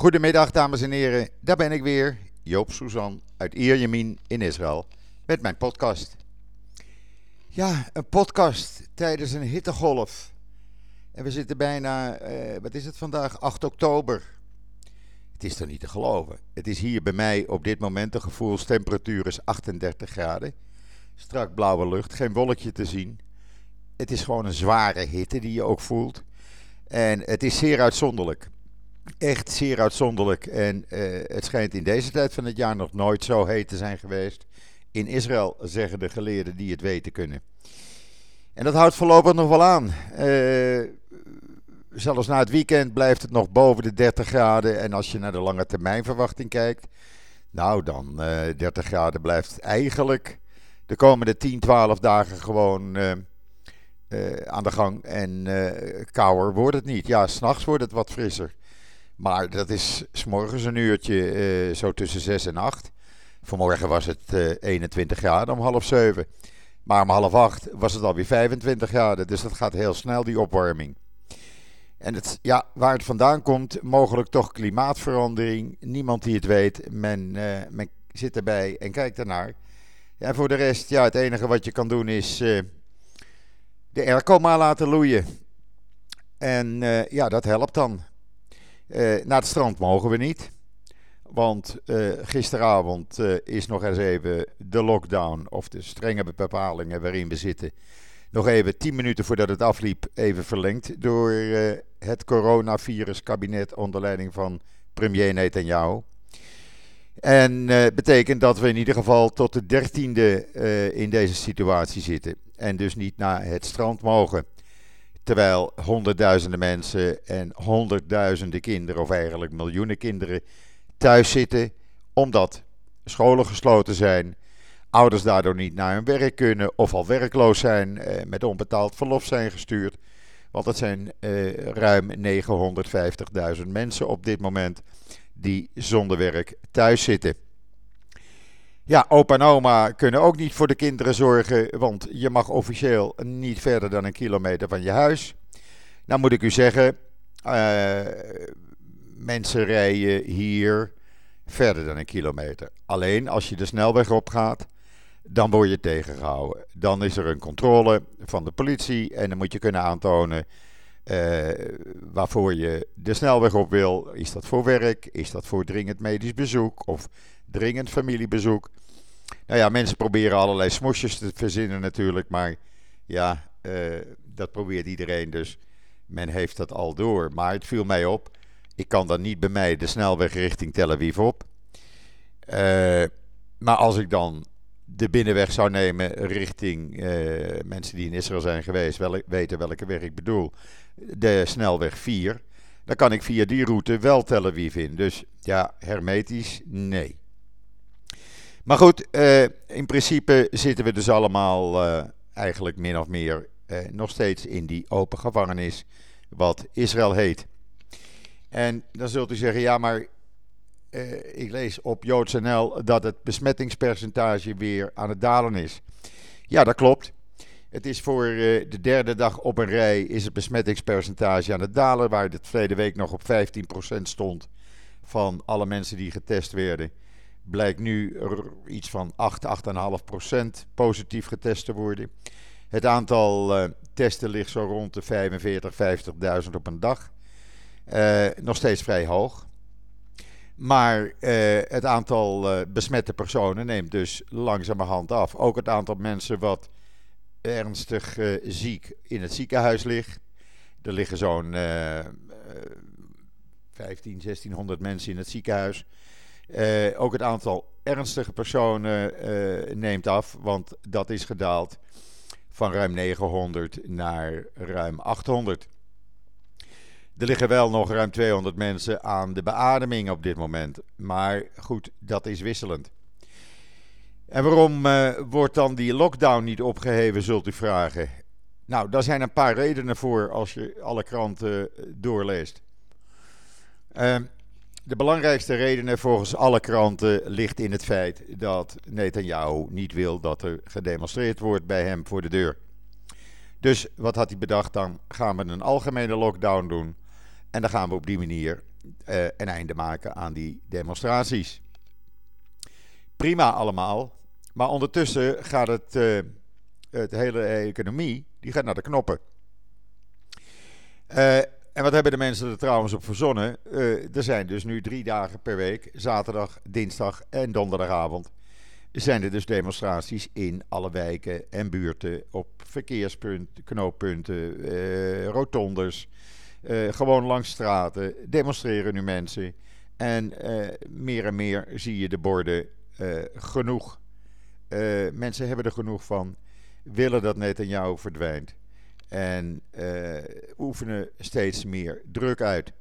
Goedemiddag dames en heren, daar ben ik weer, Joop Suzan uit Ierjemien in Israël met mijn podcast. Ja, een podcast tijdens een hittegolf. En we zitten bijna, eh, wat is het vandaag, 8 oktober. Het is toch niet te geloven. Het is hier bij mij op dit moment, de gevoelstemperatuur is 38 graden. Strak blauwe lucht, geen wolkje te zien. Het is gewoon een zware hitte die je ook voelt. En het is zeer uitzonderlijk. Echt zeer uitzonderlijk. En uh, het schijnt in deze tijd van het jaar nog nooit zo heet te zijn geweest. In Israël zeggen de geleerden die het weten kunnen. En dat houdt voorlopig nog wel aan. Uh, zelfs na het weekend blijft het nog boven de 30 graden. En als je naar de lange termijn verwachting kijkt. Nou, dan uh, 30 graden blijft eigenlijk de komende 10, 12 dagen gewoon aan de gang. En kouder wordt het niet. Ja, s'nachts wordt het wat frisser. Maar dat is s'morgens een uurtje uh, zo tussen 6 en 8. Vanmorgen was het uh, 21 graden om half 7. Maar om half 8 was het alweer 25 graden. Dus dat gaat heel snel, die opwarming. En het, ja, waar het vandaan komt, mogelijk toch klimaatverandering. Niemand die het weet. Men, uh, men zit erbij en kijkt ernaar. En voor de rest, ja, het enige wat je kan doen is de airco maar laten loeien. En ja, dat helpt dan. Uh, naar het strand mogen we niet. Want uh, gisteravond uh, is nog eens even de lockdown, of de strenge bepalingen waarin we zitten, nog even tien minuten voordat het afliep, even verlengd door het coronavirus-kabinet onder leiding van premier Netanyahu. En betekent dat we in ieder geval tot de dertiende in deze situatie zitten. En dus niet naar het strand mogen. Terwijl honderdduizenden mensen en honderdduizenden kinderen, of eigenlijk miljoenen kinderen, thuis zitten omdat scholen gesloten zijn, ouders daardoor niet naar hun werk kunnen of al werkloos zijn, eh, met onbetaald verlof zijn gestuurd. Want het zijn eh, ruim 950.000 mensen op dit moment die zonder werk thuis zitten. Ja, opa en oma kunnen ook niet voor de kinderen zorgen, want je mag officieel niet verder dan een kilometer van je huis. Nou moet ik u zeggen, uh, mensen rijden hier verder dan een kilometer. Alleen als je de snelweg opgaat, dan word je tegengehouden. Dan is er een controle van de politie en dan moet je kunnen aantonen uh, waarvoor je de snelweg op wil. Is dat voor werk? Is dat voor dringend medisch bezoek of dringend familiebezoek? Nou ja, mensen proberen allerlei smosjes te verzinnen natuurlijk, maar ja, uh, dat probeert iedereen dus. Men heeft dat al door. Maar het viel mij op, ik kan dan niet bij mij de snelweg richting Tel Aviv op. Uh, maar als ik dan de binnenweg zou nemen richting uh, mensen die in Israël zijn geweest, wel, weten welke weg ik bedoel, de snelweg 4, dan kan ik via die route wel Tel Aviv in. Dus ja, hermetisch, nee. Maar goed, uh, in principe zitten we dus allemaal uh, eigenlijk min of meer uh, nog steeds in die open gevangenis, wat Israël heet. En dan zult u zeggen, ja, maar ik lees op JoodsNL dat het besmettingspercentage weer aan het dalen is. Ja, dat klopt. Het is voor de derde dag op een rij is het besmettingspercentage aan het dalen, waar het verleden week nog op 15% stond van alle mensen die getest werden blijkt nu iets van 8, 8,5 procent positief getest te worden. Het aantal uh, testen ligt zo rond de 45, 50.000 op een dag. Uh, nog steeds vrij hoog. Maar uh, het aantal besmette personen neemt dus langzamerhand af. Ook het aantal mensen wat ernstig ziek in het ziekenhuis ligt. Er liggen zo'n 15, 1600 mensen in het ziekenhuis. Uh, ook het aantal ernstige personen uh, neemt af, want dat is gedaald van ruim 900 naar ruim 800. Er liggen wel nog ruim 200 mensen aan de beademing op dit moment. Maar goed, dat is wisselend. En waarom uh, wordt dan die lockdown niet opgeheven, zult u vragen? Nou, daar zijn een paar redenen voor als je alle kranten doorleest. Uh, de belangrijkste redenen volgens alle kranten ligt in het feit dat Netanyahu niet wil dat er gedemonstreerd wordt bij hem voor de deur. Dus wat had hij bedacht? Dan gaan we een algemene lockdown doen. En dan gaan we op die manier een einde maken aan die demonstraties. Prima allemaal, maar ondertussen gaat het, het hele economie die gaat naar de knoppen. En wat hebben de mensen er trouwens op verzonnen? Uh, er zijn dus nu drie dagen per week, zaterdag, dinsdag en donderdagavond, zijn er dus demonstraties in alle wijken en buurten op verkeerspunten, knooppunten, uh, rotondes, uh, gewoon langs straten. Demonstreren nu mensen. En meer en meer zie je de borden genoeg. mensen hebben er genoeg van, willen dat net jou verdwijnt en uh, oefenen steeds meer druk uit.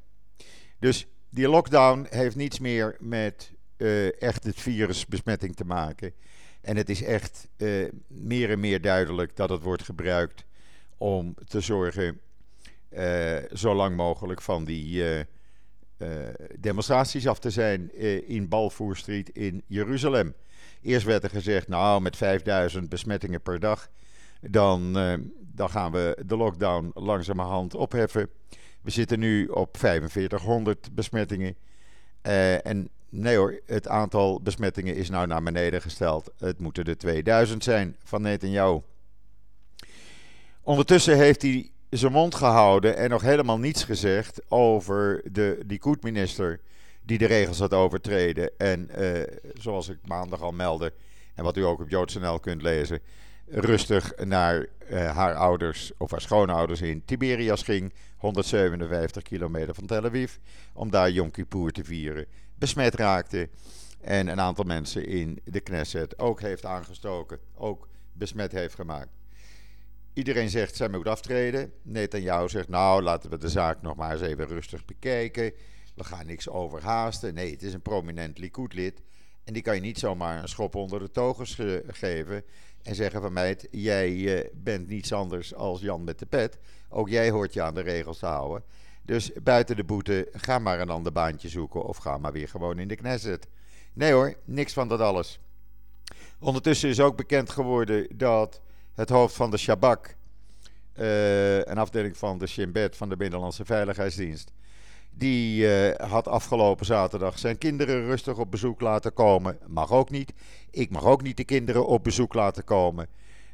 Dus die lockdown heeft niets meer met uh, echt het virusbesmetting te maken. En het is echt uh, meer en meer duidelijk dat het wordt gebruikt om te zorgen zo lang mogelijk van die demonstraties af te zijn in Balfour Street in Jeruzalem. Eerst werd er gezegd, nou met 5000 besmettingen per dag, dan, dan gaan we de lockdown langzamerhand opheffen. We zitten nu op 4500 besmettingen. Uh, en nee hoor, het aantal besmettingen is nou naar beneden gesteld. Het moeten er 2000 zijn van Netanyahu. Ondertussen heeft hij zijn mond gehouden en nog helemaal niets gezegd over de Likud-minister die de regels had overtreden. En uh, zoals ik maandag al meldde, en wat u ook op JoodsNL kunt lezen, rustig naar uh, haar ouders of haar schoonouders in Tiberias ging, 157 kilometer van Tel Aviv, om daar Yom Kippur te vieren. Besmet raakte en een aantal mensen in de Knesset ook heeft aangestoken, ook besmet heeft gemaakt. Iedereen zegt, zij moet aftreden. Netanyahu zegt, nou, laten we de zaak nog maar eens even rustig bekijken. We gaan niks overhaasten. Nee, het is een prominent Likud-lid. En die kan je niet zomaar een schop onder de togen geven. En zeggen van mij, jij uh, bent niets anders als Jan met de pet. Ook jij hoort je aan de regels te houden. Dus buiten de boete, ga maar een ander baantje zoeken of ga maar weer gewoon in de Knesset. Nee hoor, niks van dat alles. Ondertussen is ook bekend geworden dat het hoofd van de Shabak, uh, een afdeling van de Shin Bet van de Binnenlandse Veiligheidsdienst, die uh, had afgelopen zaterdag zijn kinderen rustig op bezoek laten komen. Mag ook niet. Ik mag ook niet de kinderen op bezoek laten komen.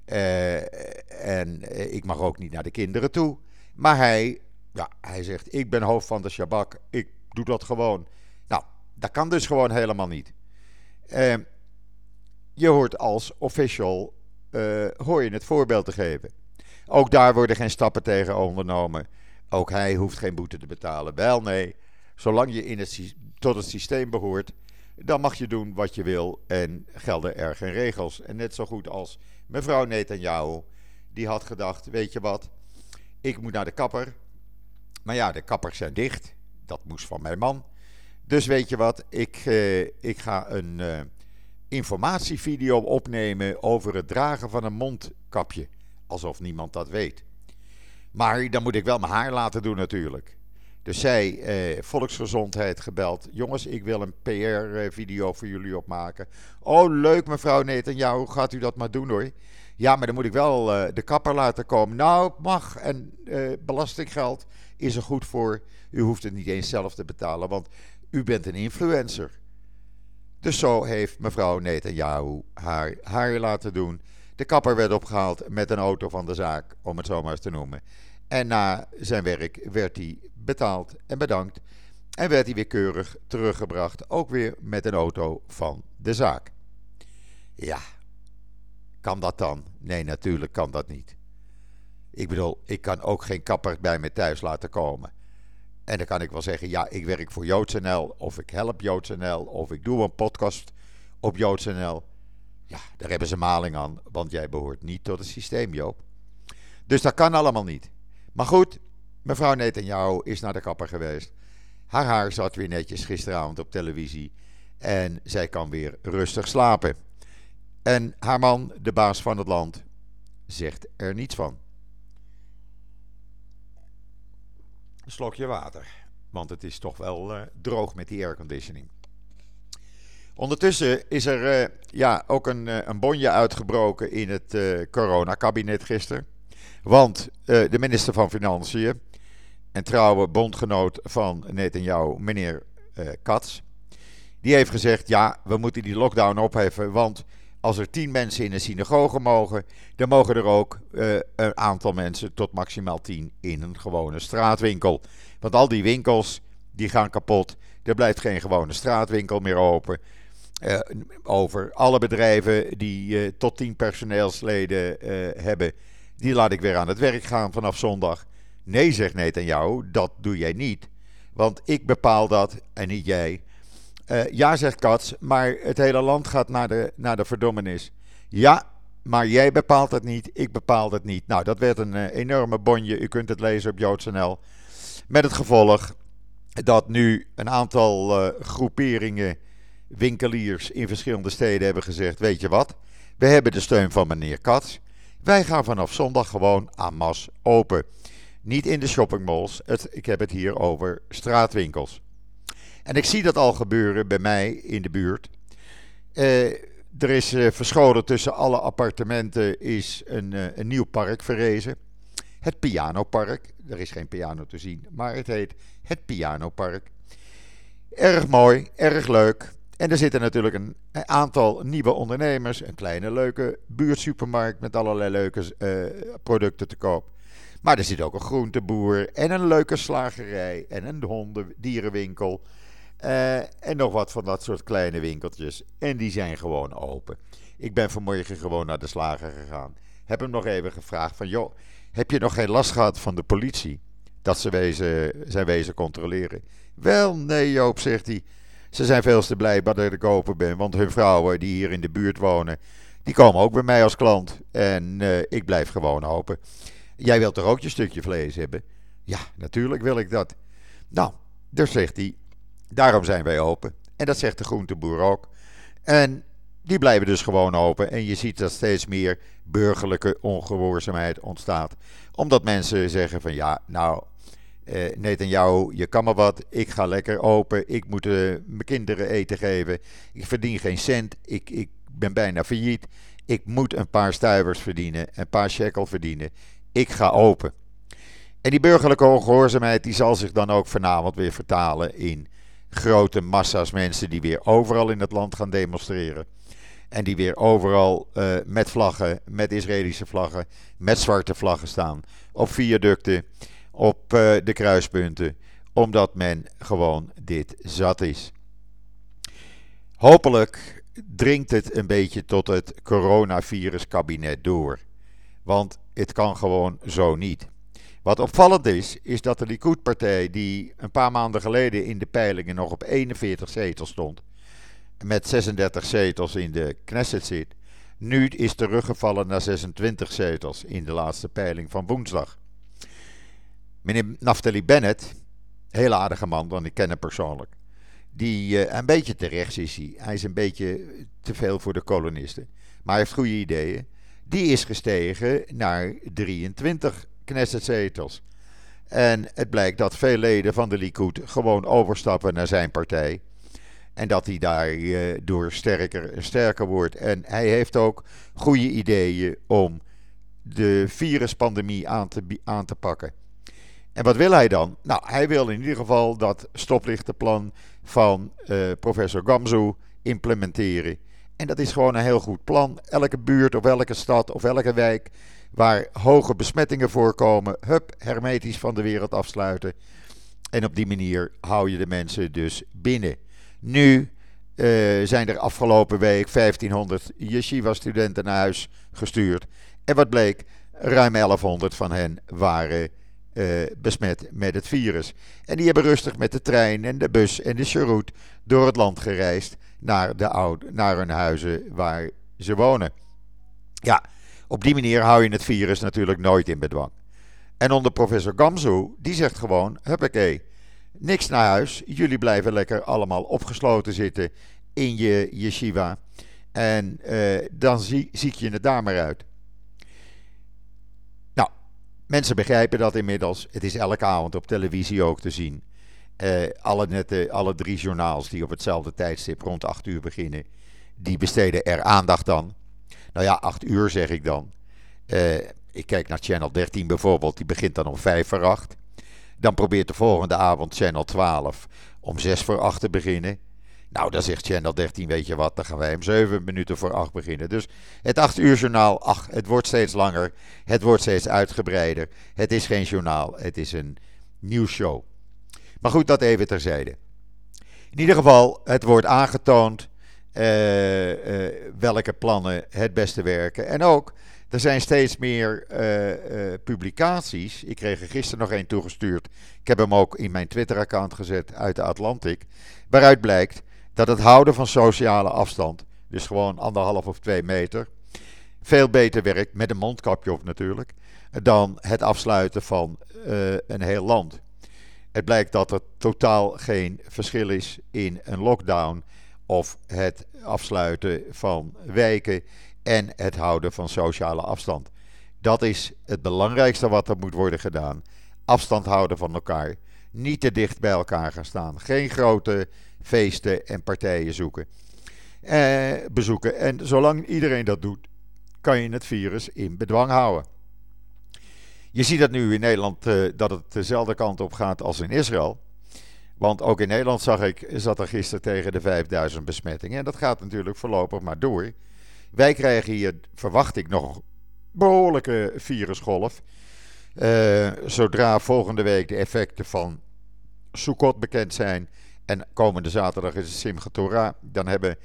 Uh, en uh, ik mag ook niet naar de kinderen toe. Maar hij, ja, hij zegt: Ik ben hoofd van de Shabak. Ik doe dat gewoon. Nou, dat kan dus gewoon helemaal niet. je hoort als official hoor je het voorbeeld te geven. Ook daar worden geen stappen tegen ondernomen. Ook hij hoeft geen boete te betalen. Wel nee, zolang je in het, tot het systeem behoort, dan mag je doen wat je wil en gelden er geen regels. En net zo goed als mevrouw Netanyahu, die had gedacht, weet je wat, ik moet naar de kapper. Maar ja, de kappers zijn dicht. Dat moest van mijn man. Dus weet je wat, ik, eh, ik ga een uh, informatievideo opnemen over het dragen van een mondkapje. Alsof niemand dat weet. Maar dan moet ik wel mijn haar laten doen natuurlijk. Dus zij, eh, volksgezondheid gebeld. Jongens, ik wil een PR-video voor jullie opmaken. Oh, leuk mevrouw Netanyahu, gaat u dat maar doen hoor. Ja, maar dan moet ik wel uh, de kapper laten komen. Nou, mag. En uh, belastinggeld is er goed voor. U hoeft het niet eens zelf te betalen, want u bent een influencer. Dus zo heeft mevrouw Netanyahu haar haar laten doen. De kapper werd opgehaald met een auto van de zaak, om het zo maar eens te noemen. En na zijn werk werd hij betaald en bedankt. En werd hij weer keurig teruggebracht, ook weer met een auto van de zaak. Ja, kan dat dan? Nee, natuurlijk kan dat niet. Ik bedoel, ik kan ook geen kapper bij me thuis laten komen. En dan kan ik wel zeggen, ja, ik werk voor JoodsNL, of ik help JoodsNL, of ik doe een podcast op JoodsNL. Ja, daar hebben ze maling aan, want jij behoort niet tot het systeem, Joop. Dus dat kan allemaal niet. Maar goed, mevrouw Netanyahu is naar de kapper geweest. Haar haar zat weer netjes gisteravond op televisie. En zij kan weer rustig slapen. En haar man, de baas van het land, zegt er niets van. Een slokje water. Want het is toch wel uh, droog met die airconditioning. Ondertussen is er uh, ja, ook een, uh, een bonje uitgebroken in het coronakabinet gisteren. Want de minister van Financiën, en trouwe bondgenoot van Netanyahu, meneer uh, Katz. Die heeft gezegd: ja, we moeten die lockdown opheffen. Want als er tien mensen in een synagoge mogen, dan mogen er ook uh, een aantal mensen tot maximaal tien in een gewone straatwinkel. Want al die winkels die gaan kapot. Er blijft geen gewone straatwinkel meer open. Over alle bedrijven die tot 10 personeelsleden hebben, die laat ik weer aan het werk gaan vanaf zondag. Nee, zegt Netanyahu, dat doe jij niet. Want ik bepaal dat en niet jij. ja, zegt Katz, maar het hele land gaat naar de, naar de verdommenis. Ja, maar jij bepaalt het niet, ik bepaal het niet. Nou, dat werd een enorme bonje. U kunt het lezen op JoodsNL. Met het gevolg dat nu een aantal groeperingen winkeliers in verschillende steden hebben gezegd: Weet je wat? We hebben de steun van meneer Katz. Wij gaan vanaf zondag gewoon aan mas open. Niet in de shoppingmalls. Het, ik heb het hier over straatwinkels. En ik zie dat al gebeuren bij mij in de buurt. Uh, er is uh, verscholen tussen alle appartementen is een, uh, een nieuw park verrezen. Het Pianopark. Er is geen piano te zien, maar het heet het Pianopark. Erg mooi, erg leuk. En er zitten natuurlijk een aantal nieuwe ondernemers, een kleine leuke buurtsupermarkt met allerlei leuke uh, producten te koop. Maar er zit ook een groenteboer en een leuke slagerij en een hondendierenwinkel. Uh, en nog wat van dat soort kleine winkeltjes. En die zijn gewoon open. Ik ben vanmorgen gewoon naar de slager gegaan. Heb hem nog even gevraagd van, joh, heb je nog geen last gehad van de politie? Dat ze wezen, zijn wezen controleren. Wel, nee Joop, zegt hij. Ze zijn veel te blij dat ik open ben, want hun vrouwen die hier in de buurt wonen, die komen ook bij mij als klant. En uh, ik blijf gewoon open. Jij wilt toch ook je stukje vlees hebben? Ja, natuurlijk wil ik dat. Nou, dus zegt hij, daarom zijn wij open. En dat zegt de groenteboer ook. En die blijven dus gewoon open. En je ziet dat steeds meer burgerlijke ongehoorzaamheid ontstaat. Omdat mensen zeggen van ja, nou, uh, jou, je kan maar wat. Ik ga lekker open. Ik moet uh, mijn kinderen eten geven. Ik verdien geen cent. Ik, ik ben bijna failliet. Ik moet een paar stuivers verdienen. Een paar shekel verdienen. Ik ga open. En die burgerlijke ongehoorzaamheid die zal zich dan ook vanavond weer vertalen in grote massa's mensen die weer overal in het land gaan demonstreren. En die weer overal uh, met vlaggen, met Israëlische vlaggen, met zwarte vlaggen staan. Op viaducten op uh, de kruispunten, omdat men gewoon dit zat is. Hopelijk dringt het een beetje tot het coronaviruskabinet door. Want het kan gewoon zo niet. Wat opvallend is, is dat de Likud-partij, die een paar maanden geleden in de peilingen nog op 41 zetels stond, met 36 zetels in de Knesset zit, nu is teruggevallen naar 26 zetels in de laatste peiling van woensdag. Meneer Naftali Bennett, heel aardige man, want ik ken hem persoonlijk. Die uh, een beetje te rechts is hij. Hij is een beetje te veel voor de kolonisten. Maar hij heeft goede ideeën. Die is gestegen naar 23 Knesset-zetels. En het blijkt dat veel leden van de Likud gewoon overstappen naar zijn partij. En dat hij daardoor uh, sterker en sterker wordt. En hij heeft ook goede ideeën om de viruspandemie aan te, aan te pakken. En wat wil hij dan? Nou, hij wil in ieder geval dat stoplichtenplan van uh, professor Gamzu implementeren. En dat is gewoon een heel goed plan. Elke buurt of elke stad of elke wijk waar hoge besmettingen voorkomen, hup, hermetisch van de wereld afsluiten. En op die manier hou je de mensen dus binnen. Nu uh, zijn er afgelopen week 1500 yeshiva-studenten naar huis gestuurd. En wat bleek? Ruim 1100 van hen waren besmet met het virus. En die hebben rustig met de trein en de bus en de cheroot door het land gereisd naar, de oude, naar hun huizen waar ze wonen. Ja, op die manier hou je het virus natuurlijk nooit in bedwang. En onder professor Gamzu, die zegt gewoon, huppakee, niks naar huis. Jullie blijven lekker allemaal opgesloten zitten in je yeshiva. En uh, dan zie, zie je het daar maar uit. Mensen begrijpen dat inmiddels. Het is elke avond op televisie ook te zien. Uh, alle, alle drie journaals die op hetzelfde tijdstip rond 8 uur beginnen, die besteden er aandacht aan. Nou ja, 8 uur zeg ik dan. Uh, ik kijk naar Channel 13 bijvoorbeeld, die begint dan om 5 voor 8. Dan probeert de volgende avond Channel 12 om 6 voor 8 te beginnen. Nou, dan zegt Channel 13, weet je wat, dan gaan wij om 7 minuten voor 8 beginnen. Dus het 8 uur journaal, ach, het wordt steeds langer. Het wordt steeds uitgebreider. Het is geen journaal, het is een nieuwsshow. Maar goed, dat even terzijde. In ieder geval, het wordt aangetoond uh, uh, welke plannen het beste werken. En ook, er zijn steeds meer uh, publicaties. Ik kreeg er gisteren nog één toegestuurd. Ik heb hem ook in mijn Twitter-account gezet uit de Atlantic. Waaruit blijkt dat het houden van sociale afstand, dus gewoon anderhalf of twee meter, veel beter werkt, met een mondkapje op natuurlijk, dan het afsluiten van een heel land. Het blijkt dat er totaal geen verschil is in een lockdown of het afsluiten van wijken en het houden van sociale afstand. Dat is het belangrijkste wat er moet worden gedaan. Afstand houden van elkaar. Niet te dicht bij elkaar gaan staan. Geen grote feesten en partijen zoeken. Eh, bezoeken. En zolang iedereen dat doet, kan je het virus in bedwang houden. Je ziet dat nu in Nederland uh, dat het dezelfde kant op gaat als in Israël. Want ook in Nederland zag ik, zat er gisteren tegen de 5000 besmettingen. En dat gaat natuurlijk voorlopig maar door. Wij krijgen hier, verwacht ik, nog behoorlijke virusgolf. Uh, zodra volgende week de effecten van Sukkot bekend zijn. En komende zaterdag is het Simchat Torah. Dan hebben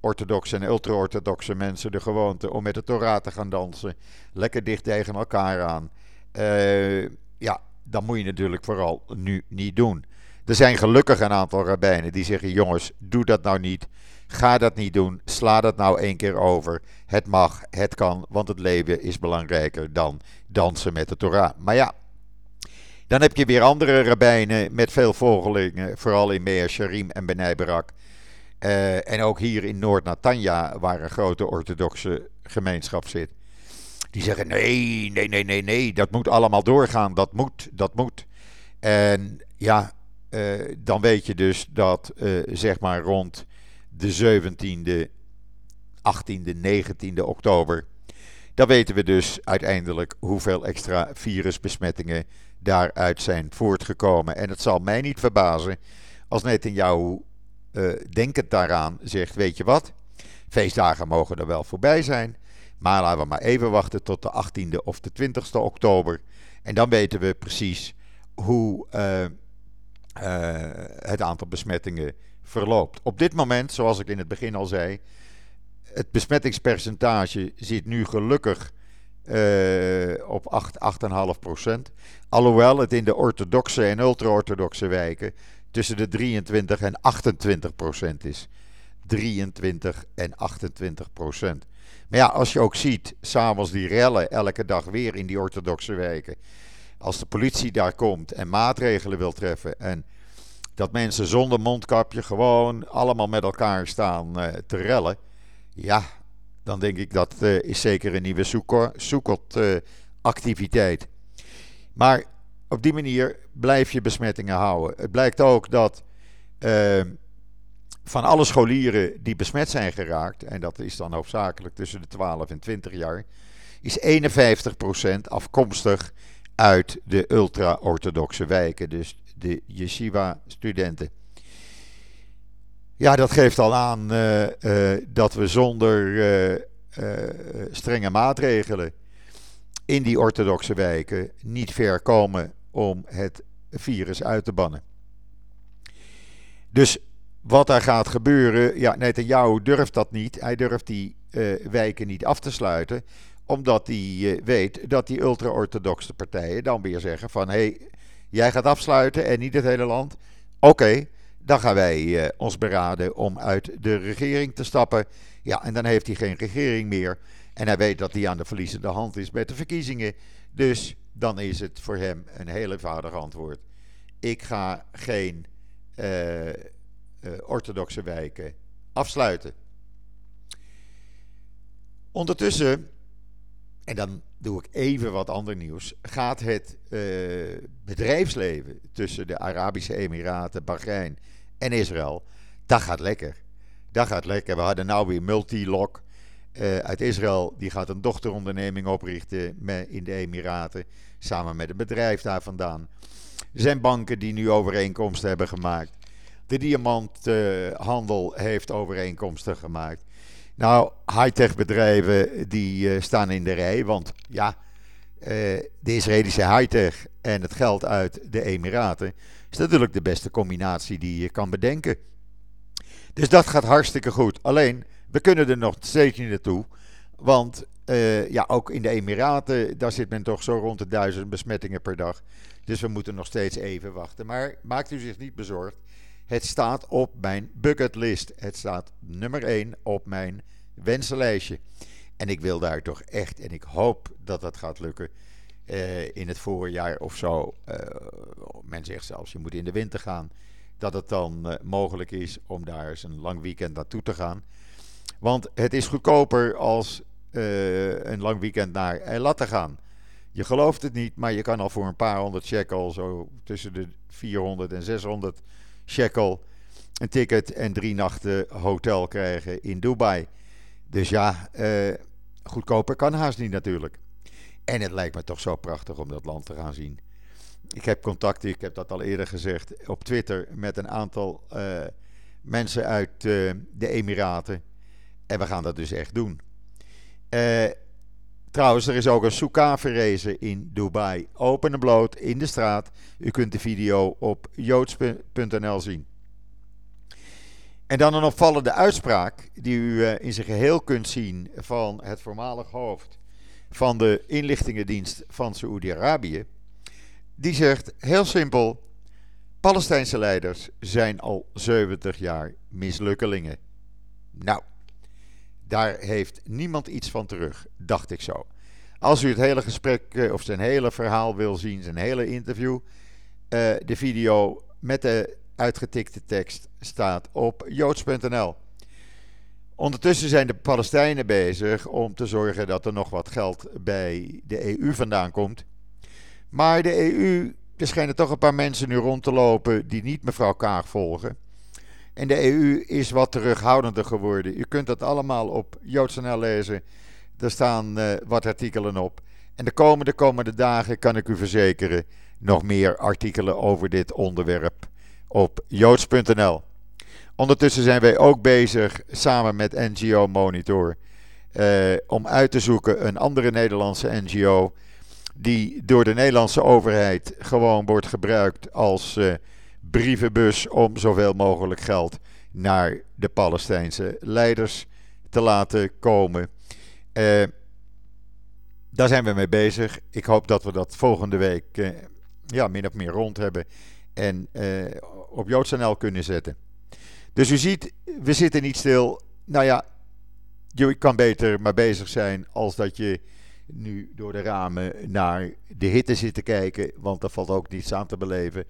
orthodoxe en ultra-orthodoxe mensen de gewoonte om met de Torah te gaan dansen. Lekker dicht tegen elkaar aan. Uh, ja, dat moet je natuurlijk vooral nu niet doen. Er zijn gelukkig een aantal rabbijnen die zeggen: jongens, doe dat nou niet. Ga dat niet doen. Sla dat nou één keer over. Het mag, het kan, want het leven is belangrijker dan dansen met de Torah. Maar ja, dan heb je weer andere rabbijnen met veel volgelingen, vooral in Mea Sharim en Benai Barak. Uh, en ook hier in Noord-Natanja, waar een grote orthodoxe gemeenschap zit. Die zeggen: nee, nee, nee, nee, nee, dat moet allemaal doorgaan. Dat moet, dat moet. En ja, uh, dan weet je dus dat uh, zeg maar rond de 17e, 18e, 19e oktober. Dan weten we dus uiteindelijk hoeveel extra virusbesmettingen daaruit zijn voortgekomen. En het zal mij niet verbazen als Netanyahu uh, denkend daaraan zegt: Weet je wat, feestdagen mogen er wel voorbij zijn. Maar laten we maar even wachten tot de 18e of de 20e oktober. En dan weten we precies hoe uh, uh, het aantal besmettingen verloopt. Op dit moment, zoals ik in het begin al zei, het besmettingspercentage zit nu gelukkig op 8, 8,5 procent. Alhoewel het in de orthodoxe en ultra-orthodoxe wijken tussen de 23 en 28 procent is. 23 en 28 procent. Maar ja, als je ook ziet, s'avonds die rellen elke dag weer in die orthodoxe wijken. Als de politie daar komt en maatregelen wil treffen en dat mensen zonder mondkapje gewoon allemaal met elkaar staan uh, te rellen. Ja, dan denk ik dat uh, is zeker een nieuwe Soekot-activiteit. Uh, maar op die manier blijf je besmettingen houden. Het blijkt ook dat ehm, van alle scholieren die besmet zijn geraakt, en dat is dan hoofdzakelijk tussen de 12 en 20 jaar, is 51% afkomstig uit de ultra-orthodoxe wijken. Dus de yeshiva-studenten. Ja, dat geeft al aan uh, uh, dat we zonder uh, strenge maatregelen in die orthodoxe wijken niet ver komen om het virus uit te bannen. Dus wat daar gaat gebeuren, ja, Netanyahu durft dat niet. Hij durft die wijken niet af te sluiten, omdat hij weet dat die ultra-orthodoxe partijen dan weer zeggen van hé, hey, Jij gaat afsluiten en niet het hele land. Oké, dan gaan wij uh, ons beraden om uit de regering te stappen. Ja, en dan heeft hij geen regering meer. En hij weet dat hij aan de verliezende hand is met de verkiezingen. Dus dan is het voor hem een heel eenvoudig antwoord. Ik ga geen uh, uh, orthodoxe wijken afsluiten. Ondertussen en dan doe ik even wat ander nieuws. Gaat het bedrijfsleven tussen de Arabische Emiraten, Bahrein en Israël, dat gaat lekker. Dat gaat lekker. We hadden nou weer multilog. uit Israël. Die gaat een dochteronderneming oprichten in de Emiraten. Samen met een bedrijf daar vandaan. Er zijn banken die nu overeenkomsten hebben gemaakt. De diamanthandel heeft overeenkomsten gemaakt. Nou, high-tech bedrijven die staan in de rij. Want ja, de Israëlische high-tech en het geld uit de Emiraten natuurlijk de beste combinatie die je kan bedenken. Dus dat gaat hartstikke goed. Alleen, we kunnen er nog steeds niet naartoe. Want uh, ja, ook in de Emiraten, daar zit men toch zo rond de duizend besmettingen per dag. Dus we moeten nog steeds even wachten. Maar maakt u zich niet bezorgd. Het staat op mijn bucketlist. Het staat nummer 1 op mijn wensenlijstje. En ik wil daar toch echt, en ik hoop dat dat gaat lukken, uh, in het voorjaar of zo. Uh, men zegt zelfs, je moet in de winter gaan. Dat het dan uh, mogelijk is om daar eens een lang weekend naartoe te gaan. Want het is goedkoper als een lang weekend naar Eilat te gaan. Je gelooft het niet, maar je kan al voor een paar honderd shekel, zo tussen de 400 en 600 shekel, een ticket en drie nachten hotel krijgen in Dubai. Dus ja, goedkoper kan haast niet natuurlijk. En het lijkt me toch zo prachtig om dat land te gaan zien. Ik heb contact, ik heb dat al eerder gezegd, op Twitter met een aantal uh, mensen uit uh, de Emiraten. En we gaan dat dus echt doen. Uh, trouwens, er is ook een soukha verrezen in Dubai. Open en bloot in de straat. U kunt de video op joods.nl zien. En dan een opvallende uitspraak die u in zijn geheel kunt zien van het voormalig hoofd van de inlichtingendienst van Saoedi-Arabië. Die zegt heel simpel: Palestijnse leiders zijn al 70 jaar mislukkelingen. Nou, daar heeft niemand iets van terug, dacht ik zo. Als u het hele gesprek eh, of zijn hele verhaal wil zien, zijn hele interview, uh, de video met de uitgetikte tekst staat op joods.nl. Ondertussen zijn de Palestijnen bezig om te zorgen dat er nog wat geld bij de EU vandaan komt. Maar de EU, er schijnen toch een paar mensen nu rond te lopen die niet mevrouw Kaag volgen. En de EU is wat terughoudender geworden. U kunt dat allemaal op joods.nl lezen. Er staan uh, wat artikelen op. En de komende, komende dagen kan ik u verzekeren nog meer artikelen over dit onderwerp op joods.nl. Ondertussen zijn wij ook bezig samen met NGO Monitor eh, om uit te zoeken een andere Nederlandse NGO die door de Nederlandse overheid gewoon wordt gebruikt als eh, brievenbus om zoveel mogelijk geld naar de Palestijnse leiders te laten komen. Uh, daar zijn we mee bezig. Ik hoop dat we dat volgende week ja, min of meer rond hebben en op JoodsNL kunnen zetten. Dus u ziet, we zitten niet stil. Nou ja, je kan beter maar bezig zijn als dat je nu door de ramen naar de hitte zit te kijken. Want er valt ook niets aan te beleven.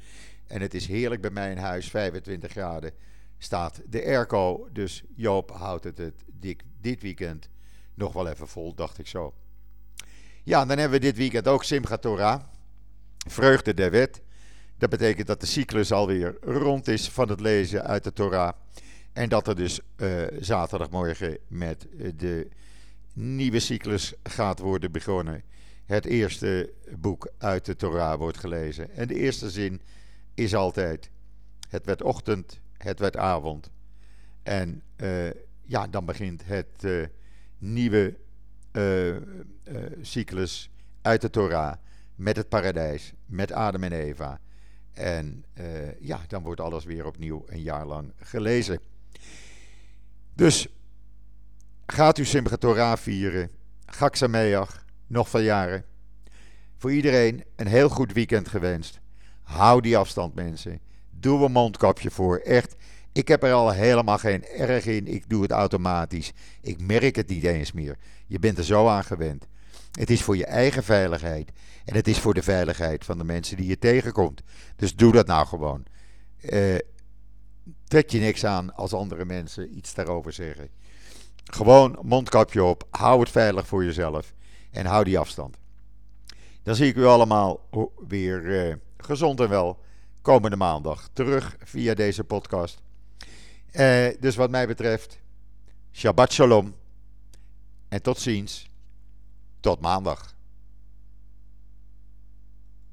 En het is heerlijk bij mij in huis, 25 graden staat de airco. Dus Joop houdt het, het dit weekend nog wel even vol, dacht ik zo. Ja, dan hebben we dit weekend ook Simchat Torah. Vreugde der wet. Dat betekent dat de cyclus alweer rond is van het lezen uit de Torah. En dat er dus uh, zaterdagmorgen met de nieuwe cyclus gaat worden begonnen. Het eerste boek uit de Torah wordt gelezen. En de eerste zin is altijd: Het werd ochtend, het werd avond. En uh, ja, dan begint het nieuwe cyclus uit de Torah. Met het paradijs, met Adam en Eva. En uh, ja, dan wordt alles weer opnieuw een jaar lang gelezen. Dus gaat u Simchat Torah vieren. Gaksameach, nog veel jaren. Voor iedereen een heel goed weekend gewenst. Hou die afstand, mensen. Doe een mondkapje voor. Echt, ik heb er al helemaal geen erg in. Ik doe het automatisch. Ik merk het niet eens meer. Je bent er zo aan gewend. Het is voor je eigen veiligheid. En het is voor de veiligheid van de mensen die je tegenkomt. Dus doe dat nou gewoon. Uh, trek je niks aan als andere mensen iets daarover zeggen. Gewoon mondkapje op. Hou het veilig voor jezelf. En hou die afstand. Dan zie ik u allemaal weer uh, gezond en wel komende maandag terug via deze podcast. Uh, dus wat mij betreft, Shabbat Shalom En tot ziens. Tot maandag.